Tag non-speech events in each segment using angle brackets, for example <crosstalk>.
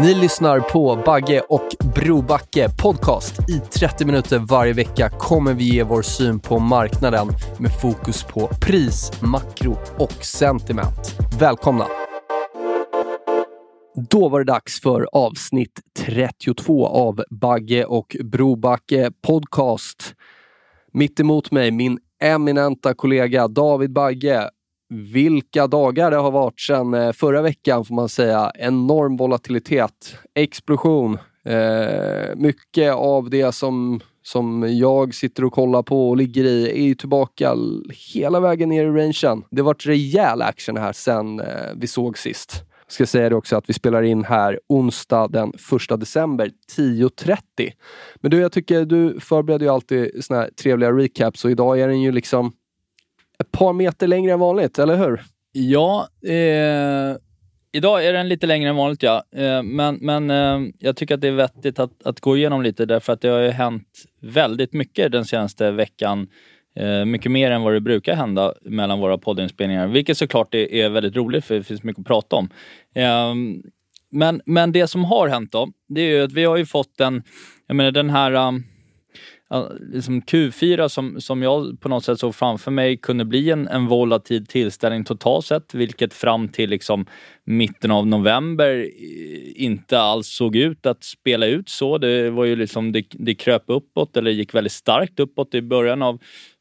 Ni lyssnar på Bagge och Brobacke podcast. I 30 minuter varje vecka kommer vi ge vår syn på marknaden med fokus på pris, makro och sentiment. Välkomna! Då var det dags för avsnitt 32 av Bagge och Brobacke podcast. Mitt emot mig min eminenta kollega David Bagge vilka dagar det har varit sedan eh, förra veckan får man säga. Enorm volatilitet, explosion. Eh, mycket av det som, som jag sitter och kollar på och ligger i är ju tillbaka hela vägen ner i rangen. Det har varit rejäl action här sedan eh, vi såg sist. Jag ska säga det också att vi spelar in här onsdag den 1 december 10.30. Men du, jag tycker du förbereder ju alltid såna här trevliga recaps och idag är den ju liksom ett par meter längre än vanligt, eller hur? Ja, eh, idag är den lite längre än vanligt ja. Eh, men men eh, jag tycker att det är vettigt att, att gå igenom lite därför att det har ju hänt väldigt mycket den senaste veckan. Eh, mycket mer än vad det brukar hända mellan våra poddinspelningar, vilket såklart är, är väldigt roligt för det finns mycket att prata om. Eh, men, men det som har hänt då, det är ju att vi har ju fått en, jag menar den här um, liksom Q4 som, som jag på något sätt såg framför mig kunde bli en, en volatil tillställning totalt sett, vilket fram till liksom mitten av november eh, inte alls såg ut att spela ut så. Det var ju liksom, det, det kröp uppåt eller gick väldigt starkt uppåt i början av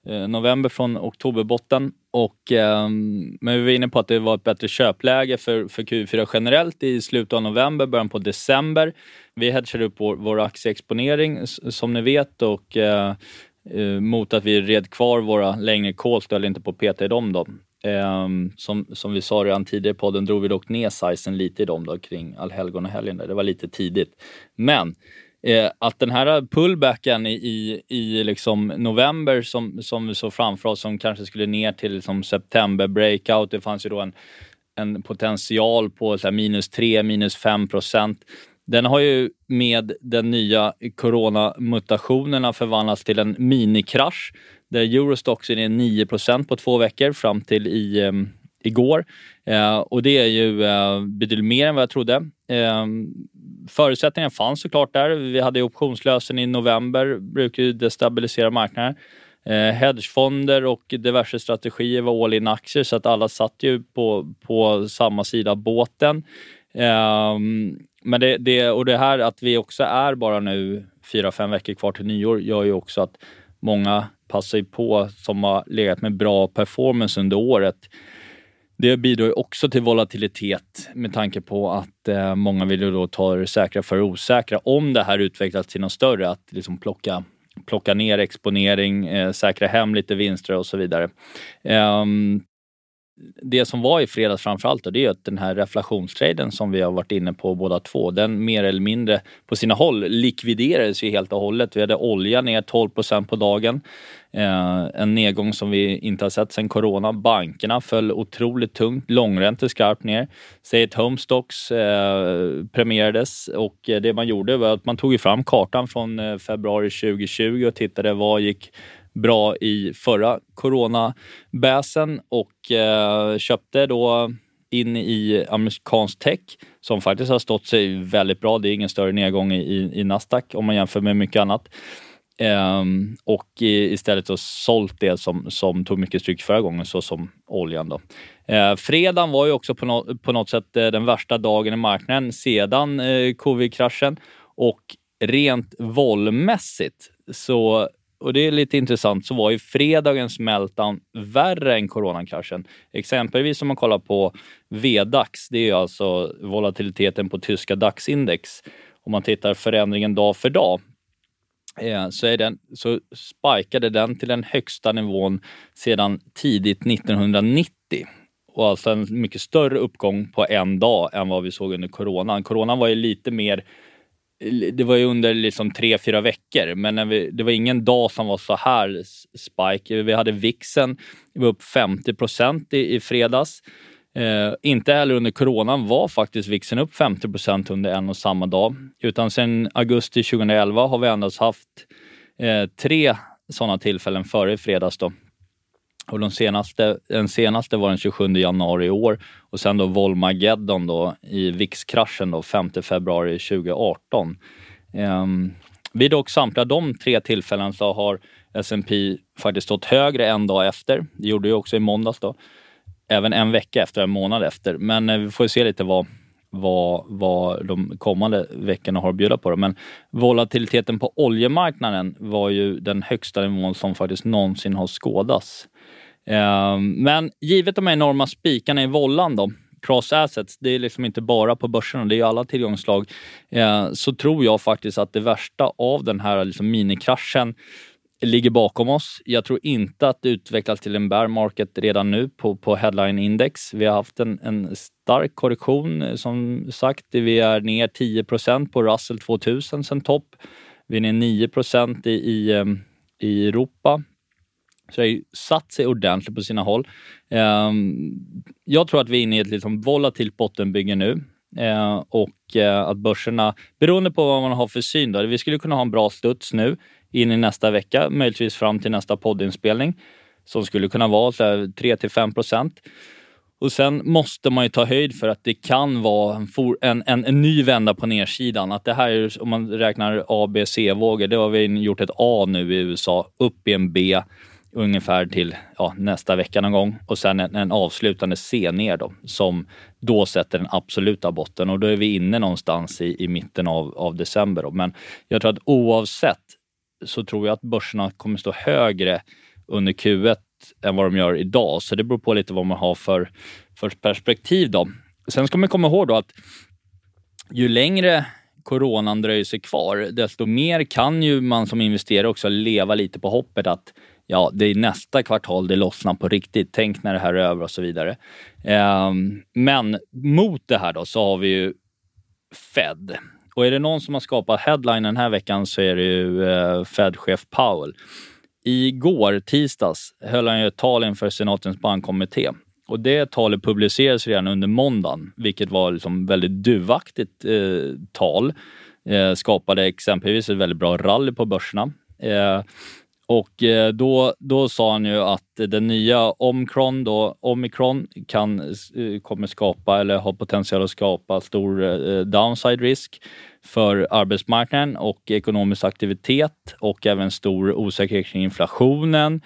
Eh, november från oktoberbotten. Och, eh, men vi var inne på att det var ett bättre köpläge för, för Q4 generellt i slutet av november, början på december. Vi hedgade upp vår, vår aktieexponering som ni vet och eh, eh, mot att vi red kvar våra längre calls, höll inte på att peta i dem. Då. Eh, som, som vi sa redan tidigare i podden drog vi dock ner sizen lite i dem då, kring allhelgonahelgen. Det var lite tidigt. Men Eh, att den här pullbacken i, i, i liksom november som, som vi såg framför oss som kanske skulle ner till liksom september breakout. Det fanns ju då en, en potential på så minus 3, minus 5 procent. Den har ju med den nya coronamutationerna förvandlats till en minikrasch där Eurostox är 9% på två veckor fram till i, um, igår. Uh, och det är ju uh, betydligt mer än vad jag trodde. Förutsättningarna fanns såklart där. Vi hade optionslösen i november, brukar ju destabilisera marknaden. Eh, hedgefonder och diverse strategier var all in aktier så att alla satt ju på, på samma sida båten. Eh, men det, det, och det här att vi också är bara nu fyra, fem veckor kvar till nyår gör ju också att många passar på som har legat med bra performance under året det bidrar också till volatilitet med tanke på att eh, många vill ju då ta det säkra för det osäkra. Om det här utvecklas till något större, att liksom plocka, plocka ner exponering, eh, säkra hem lite vinster och så vidare. Um, det som var i fredags framförallt då, det är att den här reflationstraden som vi har varit inne på båda två, den mer eller mindre på sina håll likviderades ju helt och hållet. Vi hade olja ner 12 procent på dagen. Eh, en nedgång som vi inte har sett sedan corona. Bankerna föll otroligt tungt, långräntor skarpt ner. Say at Home Stocks eh, premierades och eh, det man gjorde var att man tog fram kartan från eh, februari 2020 och tittade vad gick bra i förra coronabäsen och eh, köpte då in i amerikansk tech som faktiskt har stått sig väldigt bra. Det är ingen större nedgång i, i Nasdaq om man jämför med mycket annat. Um, och i, istället så sålt det som, som tog mycket stryk förra gången, så som oljan. Då. Uh, fredagen var ju också på, no på något sätt uh, den värsta dagen i marknaden sedan uh, covid-kraschen och rent volmässigt så och det är lite intressant, så var ju fredagens meltdown värre än coronakraschen. Exempelvis om man kollar på VDAX, det är alltså volatiliteten på tyska DAX-index. Om man tittar förändringen dag för dag eh, så, är den, så spikade den till den högsta nivån sedan tidigt 1990 och alltså en mycket större uppgång på en dag än vad vi såg under coronan. Coronan var ju lite mer det var ju under liksom tre, fyra veckor, men vi, det var ingen dag som var så här spike. Vi hade vixen, vi var upp 50 procent i, i fredags. Eh, inte heller under coronan var faktiskt vixen upp 50 procent under en och samma dag, utan sedan augusti 2011 har vi endast haft eh, tre sådana tillfällen före i fredags. Då. Och de senaste, den senaste var den 27 januari i år och sen då Volmageddon då i VIX-kraschen då 5 februari 2018. Um, vid dock samtliga de tre tillfällen så har S&P faktiskt stått högre en dag efter. Det gjorde ju också i måndags då. Även en vecka efter, en månad efter. Men eh, vi får se lite vad, vad, vad de kommande veckorna har att bjuda på. Då. Men volatiliteten på oljemarknaden var ju den högsta nivån som faktiskt någonsin har skådats. Ehm, men givet de här enorma spikarna i vollan då, cross assets, det är liksom inte bara på börserna, det är alla tillgångsslag, eh, så tror jag faktiskt att det värsta av den här liksom minikraschen ligger bakom oss. Jag tror inte att det utvecklas till en bear market redan nu på, på headline index. Vi har haft en, en stark korrektion som sagt. Vi är ner 10% på Russell 2000 sen topp. Vi är ner 9 i, i, ehm, i Europa så det har ju satt sig ordentligt på sina håll. Ehm, jag tror att vi är inne i ett liksom volatilt bottenbygge nu. Eh, och eh, att börserna, beroende på vad man har för syn, då, vi skulle kunna ha en bra studs nu in i nästa vecka, möjligtvis fram till nästa poddinspelning som skulle kunna vara 3 till 5 procent. Och sen måste man ju ta höjd för att det kan vara en, en, en ny vända på nedsidan. Att det här är, om man räknar A, B, C-vågor, det har vi gjort ett A nu i USA, upp i en B ungefär till ja, nästa vecka någon gång och sen en, en avslutande C ner då som då sätter den absoluta botten och då är vi inne någonstans i, i mitten av, av december. Då. Men jag tror att oavsett så tror jag att börserna kommer stå högre under Q1 än vad de gör idag. Så det beror på lite vad man har för, för perspektiv. Då. Sen ska man komma ihåg då att ju längre coronan dröjer sig kvar, desto mer kan ju man som investerare också leva lite på hoppet att ja, det är nästa kvartal det lossnar på riktigt. Tänk när det här är över och så vidare. Ehm, men mot det här då så har vi ju Fed. Och är det någon som har skapat headline den här veckan så är det ju eh, Fed-chef Powell. Igår, tisdags, höll han ju ett tal inför senatens bankkommitté. Och det talet publicerades redan under måndagen, vilket var liksom väldigt duvaktigt eh, tal. Eh, skapade exempelvis ett väldigt bra rally på börserna. Eh, och eh, då, då sa han ju att den nya Omicron, då, Omicron kan, eh, kommer skapa eller har potential att skapa stor eh, downside risk för arbetsmarknaden och ekonomisk aktivitet och även stor osäkerhet kring inflationen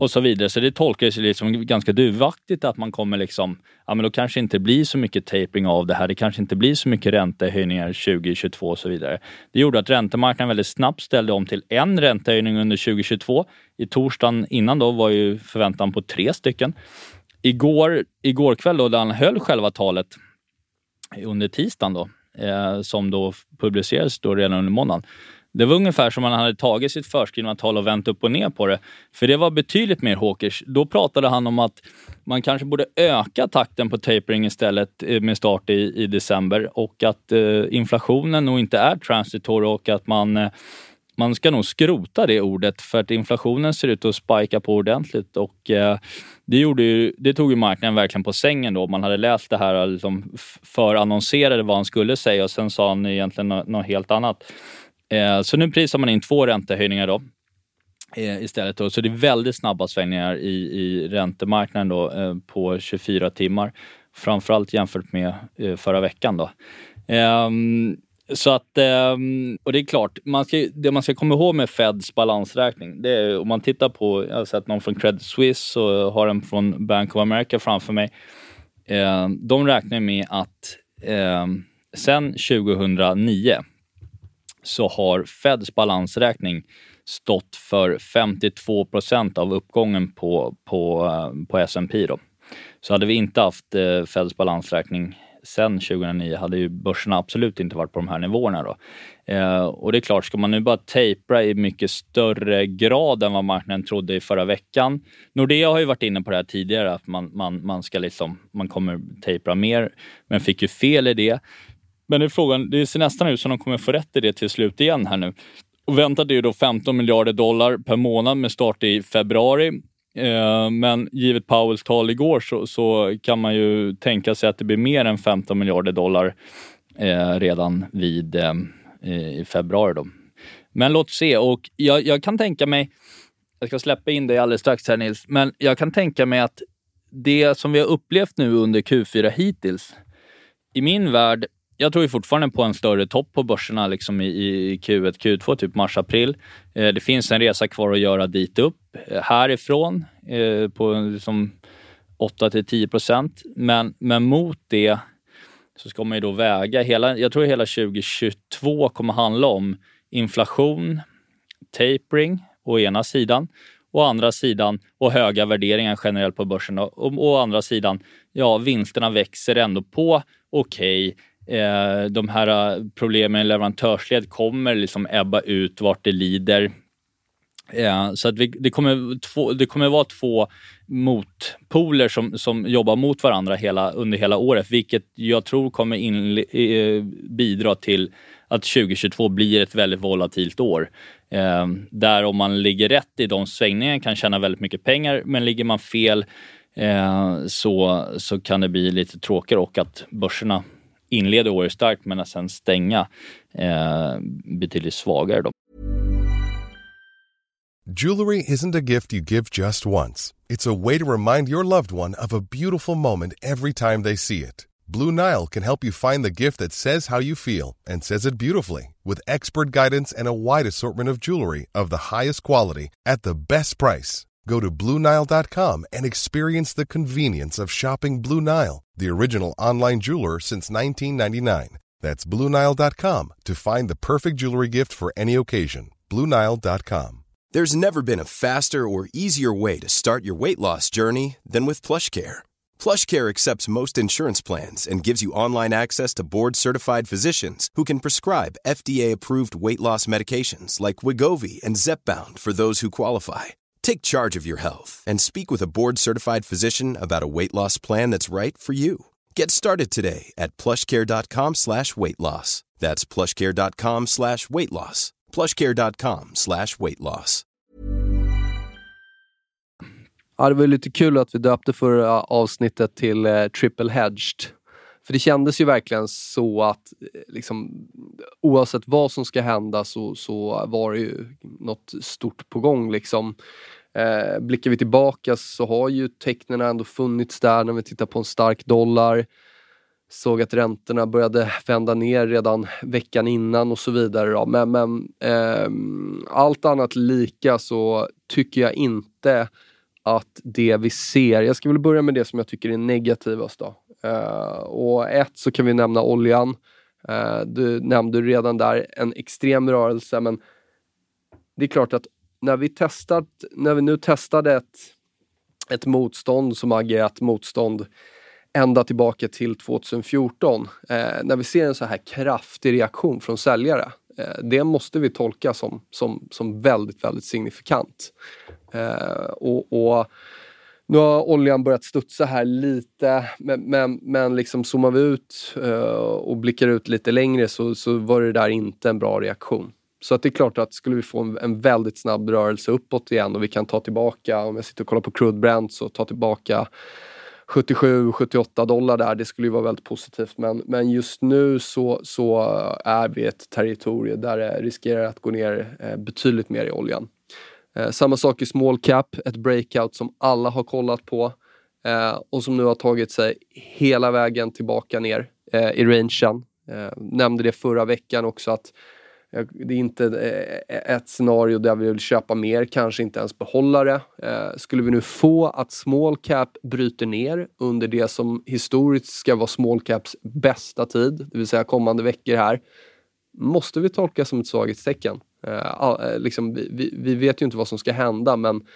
och så vidare. Så det tolkades liksom ganska duvaktigt att man kommer liksom, ja men då kanske inte blir så mycket tapering av det här. Det kanske inte blir så mycket räntehöjningar 2022 och så vidare. Det gjorde att räntemarknaden väldigt snabbt ställde om till en räntehöjning under 2022. I torsdagen innan då var ju förväntan på tre stycken. Igår, igår kväll då, där han höll själva talet under tisdagen då, eh, som då publicerades då redan under måndagen, det var ungefär som om han hade tagit sitt förskrivna tal och vänt upp och ner på det. För det var betydligt mer hawkers. Då pratade han om att man kanske borde öka takten på tapering istället eh, med start i, i december och att eh, inflationen nog inte är transitory och att man eh, man ska nog skrota det ordet för att inflationen ser ut att spika på ordentligt och eh, det, gjorde ju, det tog ju marknaden verkligen på sängen då. Man hade läst det här, liksom förannonserade vad han skulle säga och sen sa han egentligen något, något helt annat. Eh, så nu prisar man in två räntehöjningar då, eh, istället. Då. Så det är väldigt snabba svängningar i, i räntemarknaden då, eh, på 24 timmar. Framförallt jämfört med förra veckan. Då. Ehm, så att, ehm, och det är klart, man ska, det man ska komma ihåg med Feds balansräkning, det är om man tittar på, jag har sett någon från Credit Suisse och har en från Bank of America framför mig. Ehm, de räknar med att sen 2009 så har Feds balansräkning stått för 52 procent av uppgången på, på, eh, på S&P då. Så hade vi inte haft eh, Feds balansräkning sen 2009 hade ju börserna absolut inte varit på de här nivåerna. Då. Eh, och det är klart, ska man nu bara tapra i mycket större grad än vad marknaden trodde i förra veckan. Nordea har ju varit inne på det här tidigare, att man, man, man, ska liksom, man kommer tejpa mer, men fick ju fel i det. Men det är frågan, det ser nästan ut som de kommer få rätt i det till slut igen här nu. Och väntat är ju då 15 miljarder dollar per månad med start i februari. Eh, men givet Powells tal igår så, så, kan man ju tänka sig att det blir mer än 15 miljarder dollar eh, redan vid eh, i februari. Då. Men låt se. Och jag, jag, kan tänka mig, jag ska släppa in dig alldeles strax här Nils, men jag kan tänka mig att det som vi har upplevt nu under Q4 hittills, i min värld jag tror fortfarande på en större topp på börserna liksom i, i Q1, Q2, typ mars-april. Eh, det finns en resa kvar att göra dit upp. Eh, härifrån eh, på liksom 8 till 10 procent. Men, men mot det så ska man ju då väga hela, jag tror hela 2022 kommer handla om inflation, tapering å ena sidan å andra sidan och höga värderingar generellt på börsen. Och å andra sidan, ja, vinsterna växer ändå på okej. Okay eh, de här eh, problemen i leverantörsled kommer liksom ebba ut vart det lider. Eh, så att vi, det, kommer två, det kommer vara två motpoler som, som jobbar mot varandra hela, under hela året, vilket jag tror kommer in, eh, bidra till att 2022 blir ett väldigt volatilt år. Eh, där om man ligger rätt i de svängningarna kan tjäna väldigt mycket pengar, men ligger man fel eh, så, så kan det bli lite tråkigare och att börserna inleda året starkt men att sen stänga eh, betydligt svagare. Då. Jewelry isn't a gift you give just once. It's a way to remind your loved one of a beautiful moment every time they see it. Blue Nile can help you find the gift that says how you feel and says it beautifully with expert guidance and a wide assortment of jewelry of the highest quality at the best price. Go to BlueNile.com and experience the convenience of shopping Blue Nile, the original online jeweler since 1999. That's BlueNile.com to find the perfect jewelry gift for any occasion. BlueNile.com. There's never been a faster or easier way to start your weight loss journey than with PlushCare. PlushCare accepts most insurance plans and gives you online access to board certified physicians who can prescribe FDA approved weight loss medications like Wigovi and Zepbound for those who qualify Take charge of your health and speak with a board certified physician about a weight loss plan that's right for you. Get started today at plushcare.com slash weight loss. That's plushcare.com slash weight loss. Plushcare.com slash weight loss. Ja, det var lite kul att vi döpte förra avsnittet till eh, Triple Hedged. För det kändes ju verkligen så att eh, liksom, oavsett vad som ska hända så, så var det ju något stort på gång. Liksom. Eh, blickar vi tillbaka så har ju tecknen ändå funnits där när vi tittar på en stark dollar. Såg att räntorna började vända ner redan veckan innan och så vidare. Då. Men, men eh, allt annat lika så tycker jag inte att det vi ser, jag ska väl börja med det som jag tycker är negativast då. Uh, och ett så kan vi nämna oljan. Uh, du nämnde redan där en extrem rörelse men det är klart att när vi, testat, när vi nu testade ett, ett motstånd som agerat motstånd ända tillbaka till 2014. Eh, när vi ser en så här kraftig reaktion från säljare. Eh, det måste vi tolka som, som, som väldigt, väldigt signifikant. Eh, och, och, nu har oljan börjat studsa här lite, men, men, men liksom zoomar vi ut uh, och blickar ut lite längre så, så var det där inte en bra reaktion. Så att det är klart att skulle vi få en, en, väldigt snabb rörelse uppåt igen och vi kan ta tillbaka, om jag sitter och kollar på crude Brent, så ta tillbaka 77-78 dollar där, det skulle ju vara väldigt positivt. Men, men just nu så, så är vi ett territorium där det riskerar att gå ner eh, betydligt mer i oljan. Eh, samma sak i small cap, ett breakout som alla har kollat på eh, och som nu har tagit sig hela vägen tillbaka ner eh, i rangen. Eh, nämnde det förra veckan också att eh, Det är inte ett scenario där vi vill köpa mer, kanske inte ens behålla det. Skulle vi nu få att small cap bryter ner under det som historiskt ska vara small caps bästa tid, det vill säga kommande veckor här, måste vi tolka som ett svaghetstecken. Eh, eh, liksom, vi, vi vet ju inte vad som ska hända men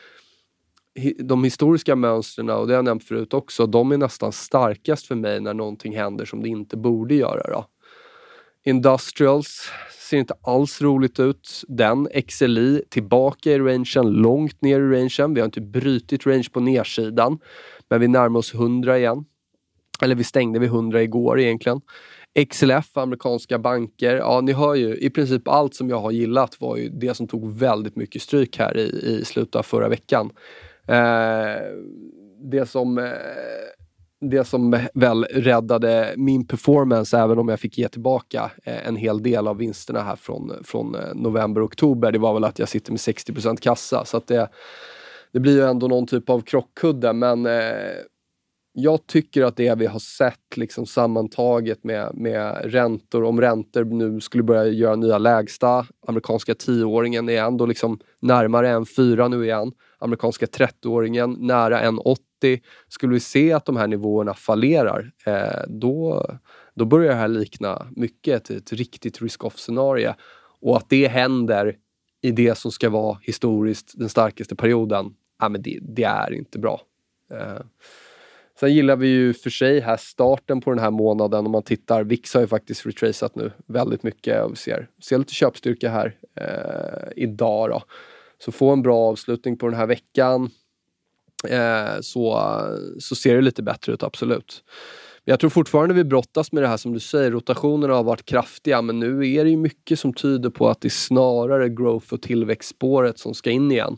de historiska mönstren, och det har jag nämnt förut också, de är nästan starkast för mig när någonting händer som det inte borde göra. Då. Industrials ser inte alls roligt ut. Den, XLI, tillbaka i rangen, långt ner i rangen. Vi har inte brutit range på nedsidan, men vi närmar oss 100 igen. Eller vi stängde vid 100 igår egentligen. XLF, amerikanska banker. Ja, ni hör ju, i princip allt som jag har gillat var ju det som tog väldigt mycket stryk här i, i slutet av förra veckan. Eh, det som eh, det som väl räddade min performance, även om jag fick ge tillbaka eh, en hel del av vinsterna här från, från eh, november, oktober, det var väl att jag sitter med 60% kassa. Så att det, det blir ju ändå någon typ av krockkudde, men eh, jag tycker att det vi har sett liksom sammantaget med, med räntor, om räntor nu skulle börja göra nya lägsta, amerikanska tioåringen är ändå liksom närmare en fyra nu igen amerikanska 30-åringen nära 1,80. Skulle vi se att de här nivåerna fallerar, eh, då, då börjar det här likna mycket ett, ett riktigt risk-off scenario. Och att det händer i det som ska vara historiskt den starkaste perioden, ja, men det, det är inte bra. Eh, Sen gillar vi ju för sig här starten på den här månaden. Om man tittar, VIX har ju faktiskt retraceat nu väldigt mycket och vi ser, ser lite köpstyrka här eh, idag. Då. Så få en bra avslutning på den här veckan eh, så, så ser det lite bättre ut, absolut. Men jag tror fortfarande vi brottas med det här som du säger, rotationerna har varit kraftiga men nu är det ju mycket som tyder på att det är snarare growth och tillväxtspåret som ska in igen.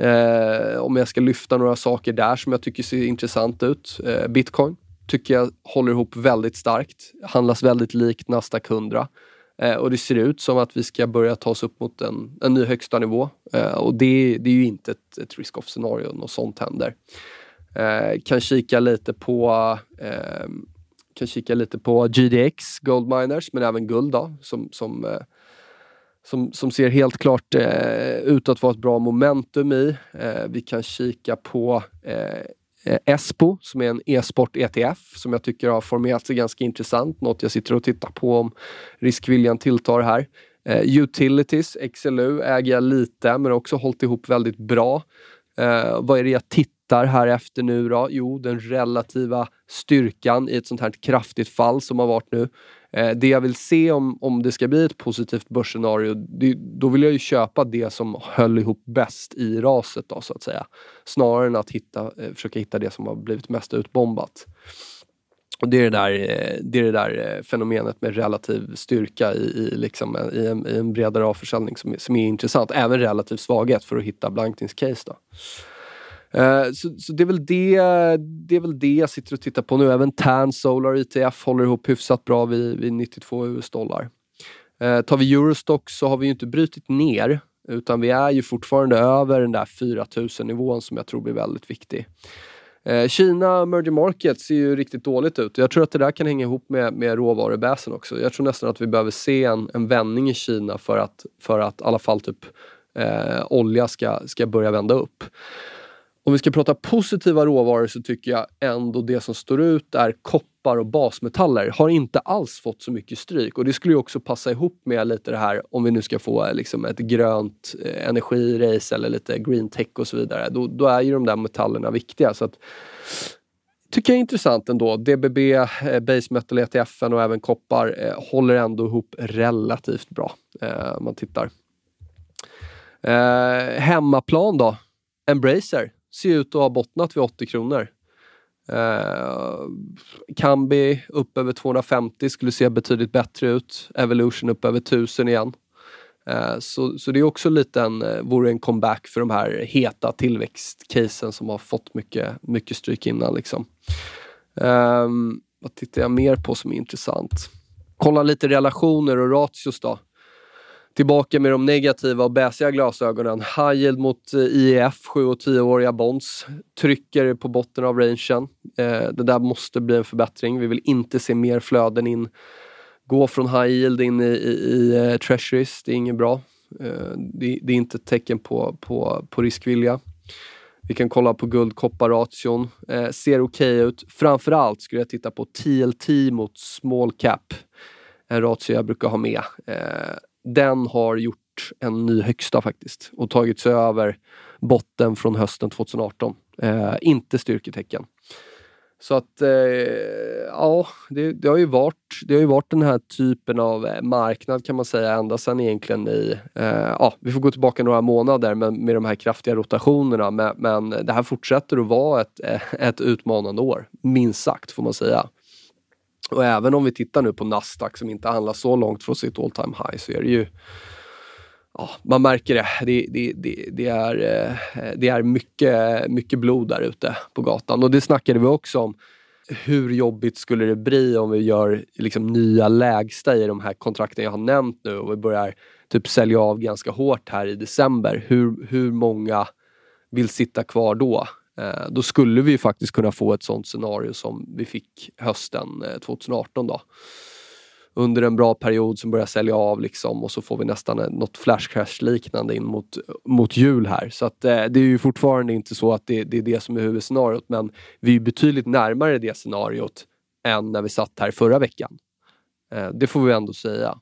Eh, om jag ska lyfta några saker där som jag tycker ser intressant ut. Eh, Bitcoin tycker jag håller ihop väldigt starkt, handlas väldigt likt Nasdaq 100. Eh, och det ser ut som att vi ska börja ta oss upp mot en, en ny högsta nivå. Eh, och det, det är ju inte ett, ett risk-off scenario, något sånt händer. Eh, kan kika lite på eh, kan kika lite på GDX, Gold Miners, men även guld då, som, som, eh, som, som ser helt klart eh, ut att vara ett bra momentum i. Eh, vi kan kika på eh, eh Espo som är en e-sport ETF som jag tycker har formerat sig ganska intressant. Något jag sitter och tittar på om riskviljan tilltar här. Eh, Utilities, XLU, äger jag lite men också hållit ihop väldigt bra. Eh, vad är det jag tittar här efter nu då? Jo, den relativa styrkan i ett sånt här kraftigt fall som har varit nu. Eh, det jag vill se om, om det ska bli ett positivt börsscenario, det, då vill jag ju köpa det som höll ihop bäst i raset då, så att säga. Snarare än att hitta, eh, försöka hitta det som har blivit mest utbombat. Och det, är det, där, eh, det är det där eh, fenomenet med relativ styrka i, i, liksom, eh, i, en, i en bredare avförsäljning som, som är intressant. Även relativ svaghet för att hitta blankningscase. Då. Uh, så, så det, är väl det, det är väl det jag sitter och tittar på nu. Även TAN Solar ETF håller ihop hyfsat bra vid, vid 92 US-dollar. Uh, tar vi Eurostock så har vi ju inte brutit ner utan vi är ju fortfarande över den där 4000 nivån som jag tror blir väldigt viktig. Uh, Kina emerging markets ser ju riktigt dåligt ut. Jag tror att det där kan hänga ihop med, med råvarubäsen också. Jag tror nästan att vi behöver se en, en vändning i Kina för att, för att i alla fall typ eh, olja ska, ska börja vända upp. Om vi ska prata positiva råvaror så tycker jag ändå det som står ut är koppar och basmetaller. Har inte alls fått så mycket stryk och det skulle ju också passa ihop med lite det här om vi nu ska få eh, liksom ett grönt eh, energirace eller lite green tech och så vidare. Då, då är ju de där metallerna viktiga. Så att, tycker jag är intressant ändå. DBB, eh, Base Metal ETF och även koppar eh, håller ändå ihop relativt bra eh, om man tittar. Eh, hemmaplan då? Embracer ser ut att ha bottnat vid 80 kronor. Eh, Kambi upp över 250 skulle se betydligt bättre ut. Evolution upp över 1000 igen. Eh, så, så det är också lite en, eh, vore en comeback för de här heta tillväxtcasen som har fått mycket, mycket stryk innan. Liksom. Eh, vad tittar jag mer på som är intressant? Kolla lite relationer och ratios då tillbaka med de negativa och bäsiga glasögonen. High yield mot eh, IEF, 7 och 10-åriga bonds. Trycker på botten av rangen. Eh, det där måste bli en förbättring. Vi vill inte se mer flöden in gå från high yield in i, i, i uh, treasuries, det är inget bra. Eh, det, det, är inte ett tecken på, på, på riskvilja. Vi kan kolla på guld-koppar-ration. Eh, ser okej okay ut. Framförallt skulle jag titta på TLT mot small cap. En ratio jag brukar ha med. Eh, den har gjort en ny högsta faktiskt och tagit sig över botten från hösten 2018. Eh, inte styrketecken. Så att, eh, ja, det, det, har ju varit, det har ju varit den här typen av eh, marknad kan man säga ända sedan egentligen i, eh, ja, vi får gå tillbaka några månader med, med de här kraftiga rotationerna. Men, men det här fortsätter att vara ett, eh, ett utmanande år, minst sagt får man säga. Och även om vi tittar nu på Nasdaq som inte handlar så långt från sitt all time high så är det ju ja, man märker det. Det, det, det, det är, eh, det är mycket, mycket blod där ute på gatan. Och det snackade vi också om. Hur jobbigt skulle det bli om vi gör liksom nya lägsta i de här kontrakten jag har nämnt nu och vi börjar typ sälja av ganska hårt här i december. Hur, hur många vill sitta kvar då? Eh, då skulle vi faktiskt kunna få ett sånt scenario som vi fick hösten eh, 2018. Då under en bra period som börjar sälja av liksom och så får vi nästan eh, något flash crash liknande in mot, mot jul här. Så att eh, det är ju fortfarande inte så att det, det, är det som är huvudscenariot men vi är betydligt närmare det scenariot än när vi satt här förra veckan. Eh, det får vi ändå säga.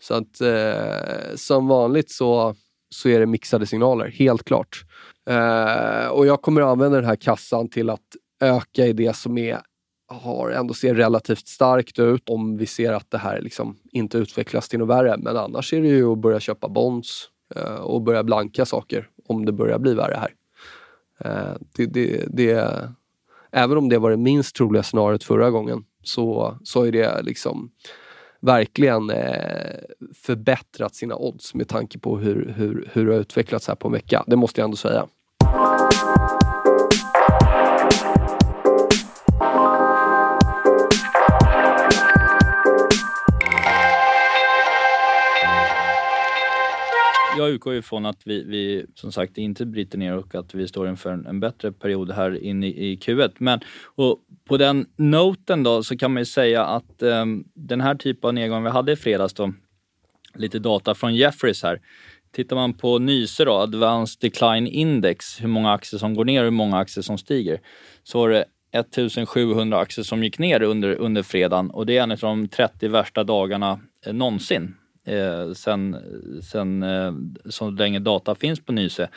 Så att eh, som vanligt så, så är det mixade signaler, helt klart. Eh, och jag kommer använda den här kassan till att öka i det som är har ändå ser relativt starkt ut om vi ser att det här liksom inte utvecklas till något värre. Men annars är det ju att börja köpa bonds eh, och börja blanka saker om det börjar bli värre här. Eh, det, det, det, även om det var det minst troliga scenariot förra gången så, så är det liksom verkligen eh, förbättrat sina odds med tanke på hur, hur, hur det har utvecklats här på en vecka. Det måste jag ändå säga. Jag utgår ifrån att vi, vi som sagt inte bryter ner och att vi står inför en, en bättre period här inne i, i Q1. Men och på den noten då så kan man ju säga att um, den här typen av nedgång vi hade i fredags då, lite data från Jeffries här. Tittar man på Nyse då, Advanced Decline Index, hur många aktier som går ner och hur många aktier som stiger, så var det 1700 aktier som gick ner under, under fredagen och det är en av de 30 värsta dagarna eh, någonsin eh, sen, sen eh, så länge data finns på Nyse.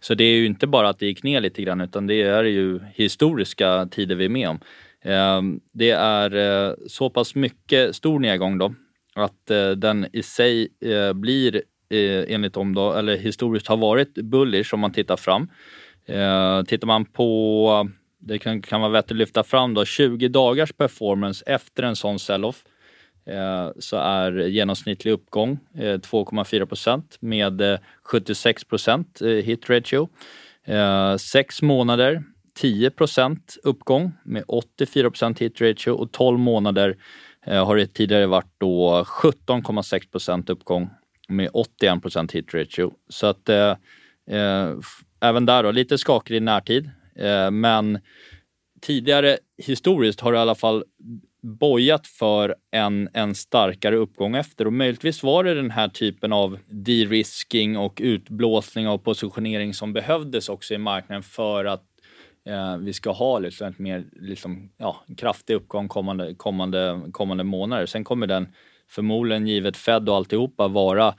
Så det är ju inte bara att det gick ner lite grann utan det är ju historiska tider vi är med om. Eh, det är eh, så pass mycket stor nedgång då att eh, den i sig eh, blir eh, enligt dem då, eller historiskt har varit bullish om man tittar fram. Eh, tittar man på, det kan, kan vara vettigt att lyfta fram då, 20 dagars performance efter en sån sell-off Eh, Eh, så är genomsnittlig uppgång eh, 2,4 procent med eh, 76 procent hit ratio. Sex månader 10 procent uppgång med 84 procent hit ratio och 12 månader har det tidigare varit då 17,6 procent uppgång med 81 procent hit ratio. Så att eh, även där då, lite skakig i närtid. Eh, men tidigare historiskt har det i alla fall bojat för en, en starkare uppgång efter och möjligtvis var det den här typen av de-risking och utblåsning av positionering som behövdes också i marknaden för att eh, vi ska ha liksom ett mer liksom, ja, kraftig uppgång kommande, kommande, kommande månader. Sen kommer den förmodligen, givet Fed och alltihopa, vara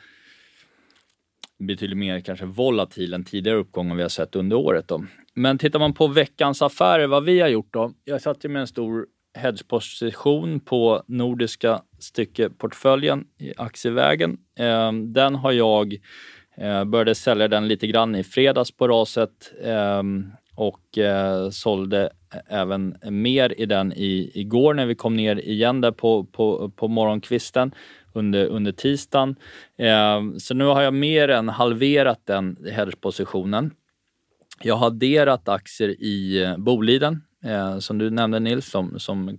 betydligt mer kanske volatil än tidigare uppgångar vi har sett under året. Då. Men tittar man på veckans affärer, vad vi har gjort då. Jag satt ju med en stor hedgeposition på nordiska styckeportföljen i aktievägen. Ehm, den har jag eh, började sälja den lite grann i fredags på raset ehm, och eh, sålde även mer i den i, igår när vi kom ner igen där på, på, på morgonkvisten under, under tisdagen. Ehm, så nu har jag mer än halverat den hedgepositionen. Jag har adderat aktier i eh, Boliden Eh, som du nämnde Nils, som, som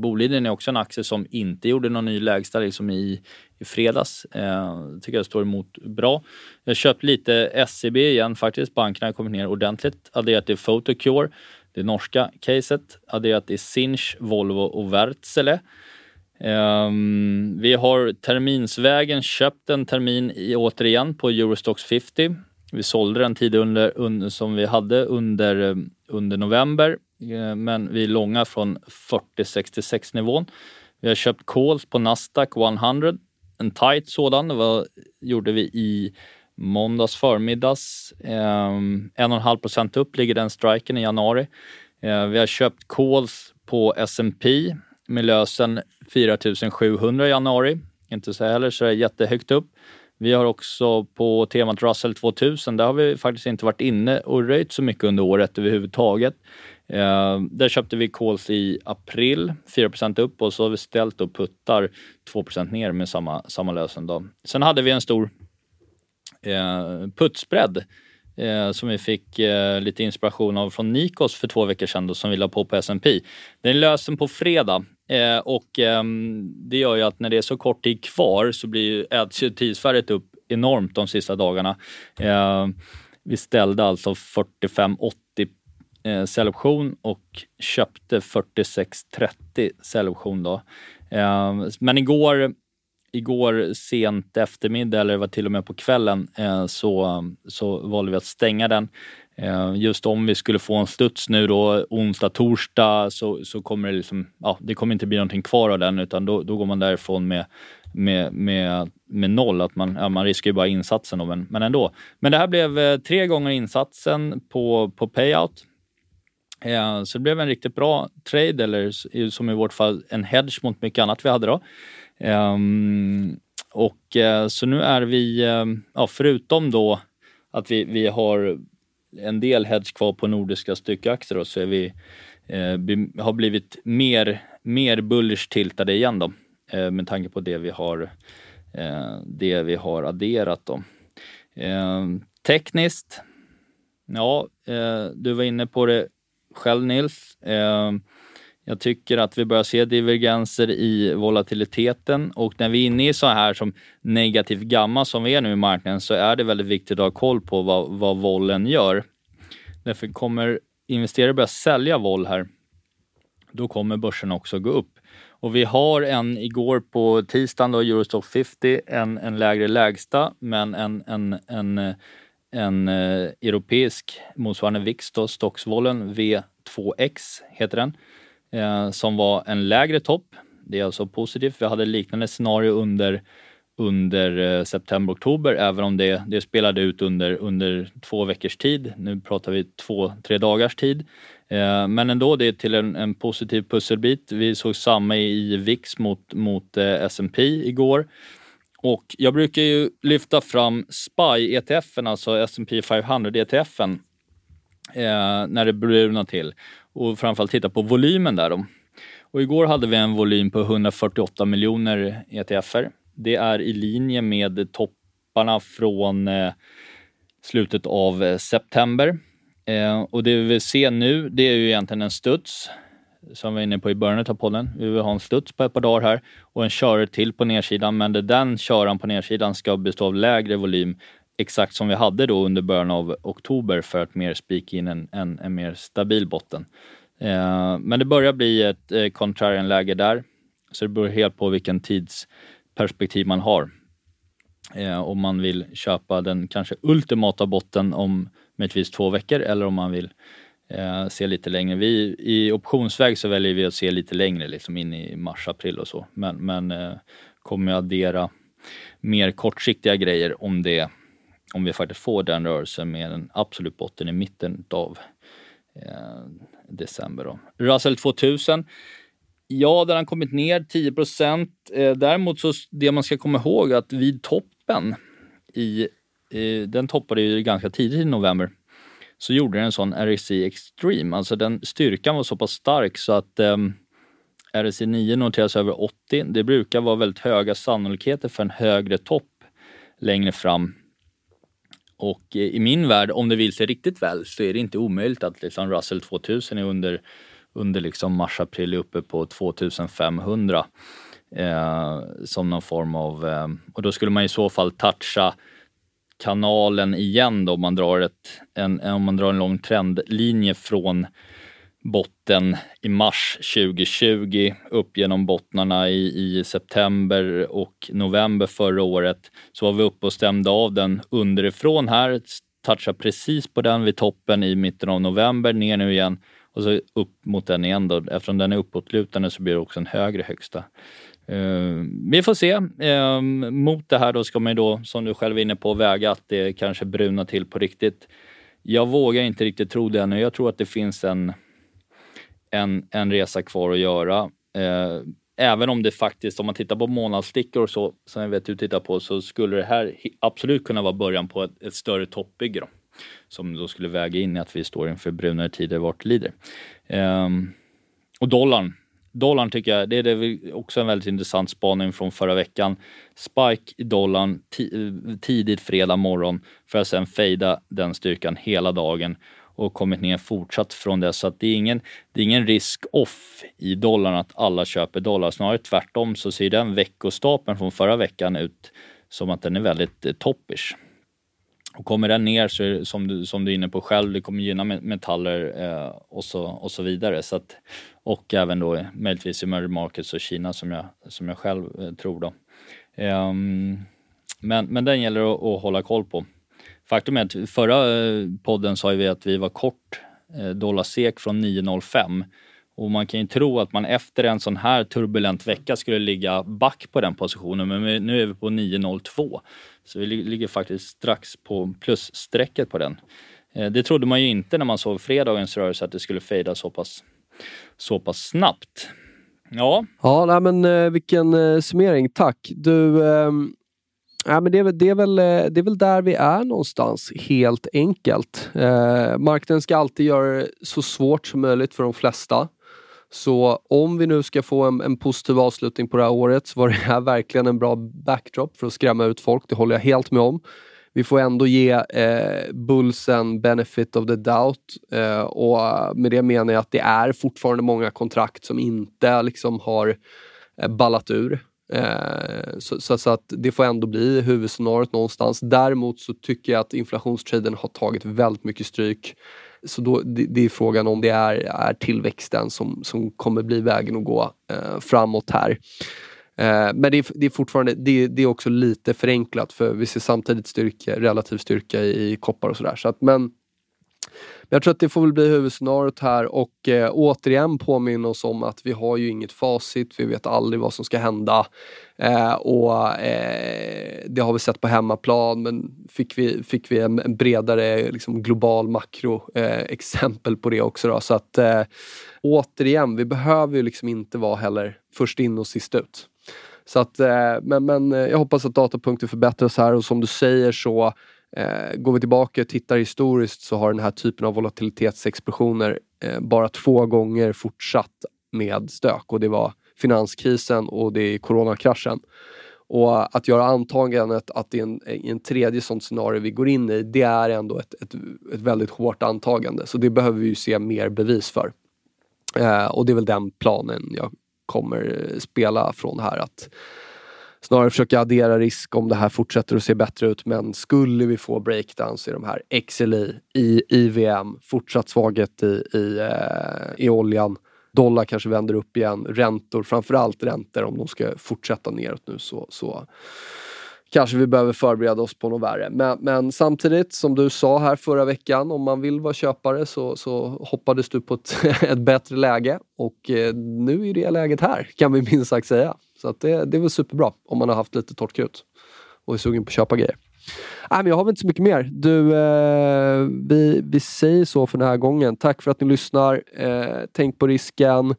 Boliden är också en aktie som inte gjorde någon ny lägsta liksom i, i fredags. Eh, tycker jag står emot bra. Jag har köpt lite SEB igen faktiskt. Bankerna har kommit ner ordentligt. Adderat till Photocure, det norska caset. Adderat till Sinch, Volvo och Wärtsilä. Um, vi har terminsvägen köpt en termin i, återigen på Eurostox 50. Vi sålde den tid under, under, som vi hade under, eh, under november, Eh, men vi är långa från 40-66 nivån. Vi har köpt calls på Nasdaq 100, en tight sådan. Det var, gjorde vi i måndags förmiddags. Ehm, um, 1,5 procent upp ligger den striken i januari. Eh, vi har köpt calls på S&P med lösen 4700 i januari. Inte så heller så jättehögt upp. Vi har också på temat Russell 2000, där har vi faktiskt inte varit inne och röjt så mycket under året överhuvudtaget. Eh, där köpte vi calls i april, 4% upp och så har vi ställt och puttar 2% ner med samma, samma lösen. Då. Sen hade vi en stor eh, puttspread eh, som vi fick eh, lite inspiration av från Nikos för två veckor sedan då, som vi la på på S&P. Den lösen på fredag eh, och ehm, det gör ju att när det är så kort tid kvar så blir ju äts tidsvärdet upp enormt de sista dagarna. Eh, vi ställde alltså 45,80 eh, säljoption och köpte 46,30 säljoption då. Eh, men igår igår sent eftermiddag, eller det var till och med på kvällen, eh, så, så valde vi att stänga den. Eh, just om vi skulle få en studs nu då onsdag, torsdag så, så kommer det liksom, ja, det kommer inte bli någonting kvar av den utan då, då går man därifrån med, med, med, med noll. Att man, ja, man riskerar ju bara insatsen då, men, men ändå. Men det här blev eh, tre gånger insatsen på, på payout. Eh, så det blev en riktigt bra trade, eller som i vårt fall en hedge mot mycket annat vi hade då. Ehm, och eh, så nu är vi, ehm, ja, förutom då att vi, vi har en del hedge kvar på nordiska styckaktier så är vi, eh, vi har blivit mer, mer bullish tiltade igen då med tanke på det vi har, det vi har adderat då. Ehm, tekniskt, ja, du var inne på det själv Nils. Ehm, jag tycker att vi börjar se divergenser i volatiliteten och när vi är inne i så här som negativ gamma som vi är nu i marknaden så är det väldigt viktigt att ha koll på vad, vad vollen gör. Därför kommer investerare börja sälja voll här, då kommer börsen också gå upp. Och vi har en igår på tisdagen då, Eurostock 50, en, en lägre lägsta, men en, en, en, en eh, europeisk motsvarande VIX, då, Stocksvollen V2X heter den eh, som var en lägre topp. Det är alltså positivt. Vi hade liknande scenario under, under eh, september-oktober, även om det, det spelade ut under, under två veckors tid. Nu pratar vi två, tre dagars tid. Eh, men ändå, det är till en, en positiv pusselbit. Vi såg samma i VIX mot, mot eh, S&P igår. Och jag brukar ju lyfta fram SPY-ETFen, alltså S&P 500-ETFen, eh, när det bruna till och framförallt titta på volymen där. Då. Och igår hade vi en volym på 148 miljoner ETFer. Det är i linje med topparna från eh, slutet av eh, september. Eh, och det vi vill se nu, det är ju egentligen en studs som vi var inne på i början av podden. Vi vill ha en studs på ett par dagar här och en körare till på nedsidan, men det den köran på nedsidan ska bestå av lägre volym exakt som vi hade då under början av oktober för att mer spika in en, en, en mer stabil botten. Eh, men det börjar bli ett eh, contrarian-läge där, så det beror helt på vilken tidsperspektiv man har. Eh, om man vill köpa den kanske ultimata botten om möjligtvis två veckor eller om man vill eh, se lite längre. Vi, I optionsväg så väljer vi att se lite längre, liksom in i mars, april och så. Men, men eh, kommer jag addera mer kortsiktiga grejer om det om vi faktiskt får den rörelsen med en absolut botten i mitten av eh, december. Då. Russell 2000. Ja, den har kommit ner 10 procent. Eh, däremot så det man ska komma ihåg att vid toppen i, eh, den toppade ju ganska tidigt i november, så gjorde den en sån RSI Extreme. Alltså den styrkan var så pass stark så att eh, RSI 9 noteras över 80. Det brukar vara väldigt höga sannolikheter för en högre topp längre fram och eh, i min värld, om det vill sig riktigt väl, så är det inte omöjligt att liksom Russell 2000 är under, under liksom mars-april uppe på 2500 eh, som någon form av... Eh, och då skulle man i så fall toucha kanalen igen då, om man drar, ett, en, om man drar en lång trendlinje från botten i mars 2020 upp genom bottnarna i, i september och november förra året. Så var vi uppe och stämde av den underifrån här, touchar precis på den vid toppen i mitten av november, ner nu igen och så upp mot den igen då. Eftersom den är uppåtlutande så blir det också en högre högsta. Uh, vi får se. Uh, mot det här då ska man ju då, som du själv är inne på, väga att det kanske brunar till på riktigt. Jag vågar inte riktigt tro det ännu. Jag tror att det finns en, en, en resa kvar att göra. Uh, även om det faktiskt, om man tittar på månadsstickor och så, som jag vet du tittar på, så skulle det här absolut kunna vara början på ett, ett större toppbygge. Då, som då skulle väga in i att vi står inför brunare tider vart lider. Ehm, och dollarn. Dollarn tycker jag, det är också en väldigt intressant spaning från förra veckan. Spike i dollarn eh, tidigt fredag morgon för att sen fejda den styrkan hela dagen och kommit ner fortsatt från det. Så att det, är ingen, det är ingen risk off i dollarn att alla köper dollar. Snarare tvärtom så ser den veckostapeln från förra veckan ut som att den är väldigt eh, toppish. Och kommer den ner så är det, som du, som du är inne på själv, det kommer gynna metaller eh, och, så, och så vidare. Så att, och även då möjligtvis emerging markets och Kina som jag, som jag själv eh, tror då. Eh, men, men den gäller att, att hålla koll på. Faktum är att förra eh, podden sa vi att vi var kort eh, dollar SEK från 9,05 och man kan ju tro att man efter en sån här turbulent vecka skulle ligga back på den positionen, men nu är vi på 9,02. Så vi ligger faktiskt strax på plusstrecket på den. Eh, det trodde man ju inte när man såg fredagens rörelse att det skulle fejda så pass, så pass snabbt. Ja. Ja, nej, men eh, vilken eh, summering. Tack. Du, ehm, men det, är, väl, det, är väl, det är väl där vi är någonstans, helt enkelt. Eh, marknaden ska alltid göra det så svårt som möjligt för de flesta. Så om vi nu ska få en, en, positiv avslutning på det här året så var det här verkligen en bra backdrop för att skrämma ut folk. Det håller jag helt med om. Vi får ändå ge eh, Bullsen benefit of the doubt eh, och med det menar jag att det är fortfarande många kontrakt som inte liksom har eh, ballat ur. Eh, så, så, så, att det får ändå bli huvudscenariot någonstans. Däremot så tycker jag att inflationstraden har tagit väldigt mycket stryk. Så då, det, det, är frågan om det är, är tillväxten som, som kommer bli vägen att gå eh, framåt här. Eh, men det är, det är fortfarande det, det, är också lite förenklat för vi ser samtidigt styrka, relativ styrka i, i koppar och sådär. Så men jag tror att det får väl bli huvudscenariot här och eh, återigen påminna oss om att vi har ju inget facit. Vi vet aldrig vad som ska hända. Eh, och eh, Det har vi sett på hemmaplan men fick vi, fick vi en, en bredare liksom, global makro eh, exempel på det också. Då. Så att eh, återigen, vi behöver ju liksom inte vara heller först in och sist ut. Så att, eh, men, men eh, jag hoppas att datapunkter förbättras här och som du säger så Eh, går vi tillbaka och tittar historiskt så har den här typen av volatilitetsexplosioner eh, bara två gånger fortsatt med stök och det var finanskrisen och det är coronakraschen. Och att göra antagandet att det är en, en tredje sånt scenario vi går in i, det är ändå ett, ett, ett väldigt hårt antagande. Så det behöver vi ju se mer bevis för. Eh, och det är väl den planen jag kommer eh, spela från här. att snarare försöka addera risk om det här fortsätter att se bättre ut. Men skulle vi få breakdowns i de här XLI, i IVM, fortsatt svaghet i, i, eh, i oljan, dollar kanske vänder upp igen, räntor, framförallt räntor om de ska fortsätta neråt nu så, så kanske vi behöver förbereda oss på något värre. Men, men, samtidigt, som du sa här förra veckan, om man vill vara köpare så, så hoppades du på ett, <laughs> ett bättre läge och eh, nu är det läget här, kan vi minst sagt säga. Så att det, det är väl superbra om man har haft lite torrt krut och är sugen på att köpa grejer. Nej, men jag har väl inte så mycket mer. Du, eh, vi, vi säger så för den här gången. Tack för att ni lyssnar. Eh, tänk på risken.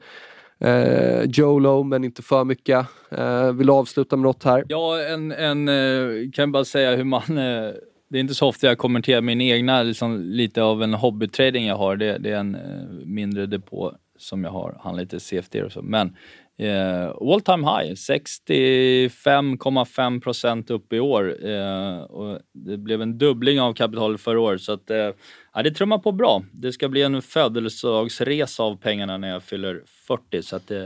Eh, Jolo, men inte för mycket. Eh, vill du avsluta med något här? Ja, en, en eh, kan kan bara säga hur man... Eh, det är inte så ofta jag kommenterar min egna, liksom, lite av en hobbytrading jag har. Det, det är en eh, mindre depå som jag har, handlar lite CFD och så. Men Eh, all time high, 65,5 procent upp i år. Eh, och det blev en dubbling av kapitalet förra året så att, eh, ja, det trummar på bra. Det ska bli en födelsedagsresa av pengarna när jag fyller 40 så att eh,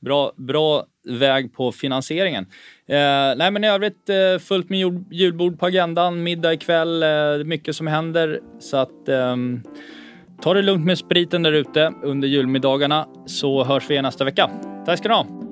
bra, bra väg på finansieringen. Eh, nej men i övrigt eh, fullt med julbord på agendan, middag ikväll, eh, mycket som händer så att ehm, Ta det lugnt med spriten där ute under julmiddagarna så hörs vi igen nästa vecka. Tack ska ni ha!